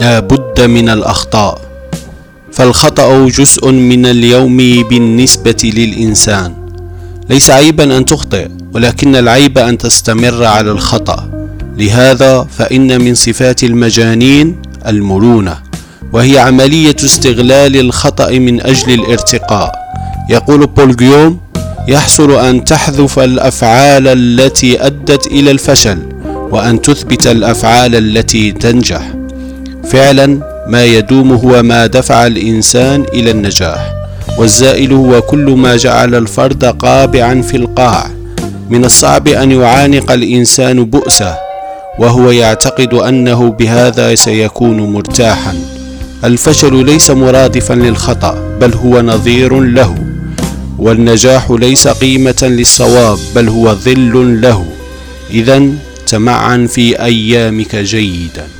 لا بد من الأخطاء فالخطأ جزء من اليوم بالنسبة للإنسان. ليس عيبا أن تخطئ ولكن العيب أن تستمر على الخطأ. لهذا فإن من صفات المجانين المرونة وهي عملية استغلال الخطأ من أجل الارتقاء. يقول بول جيوم يحصل أن تحذف الأفعال التي أدت إلى الفشل وأن تثبت الأفعال التي تنجح. فعلا ما يدوم هو ما دفع الإنسان إلى النجاح والزائل هو كل ما جعل الفرد قابعا في القاع. من الصعب أن يعانق الإنسان بؤسة وهو يعتقد أنه بهذا سيكون مرتاحا. الفشل ليس مرادفا للخطأ بل هو نظير له. والنجاح ليس قيمة للصواب بل هو ظل له. إذا تمعن في أيامك جيدا.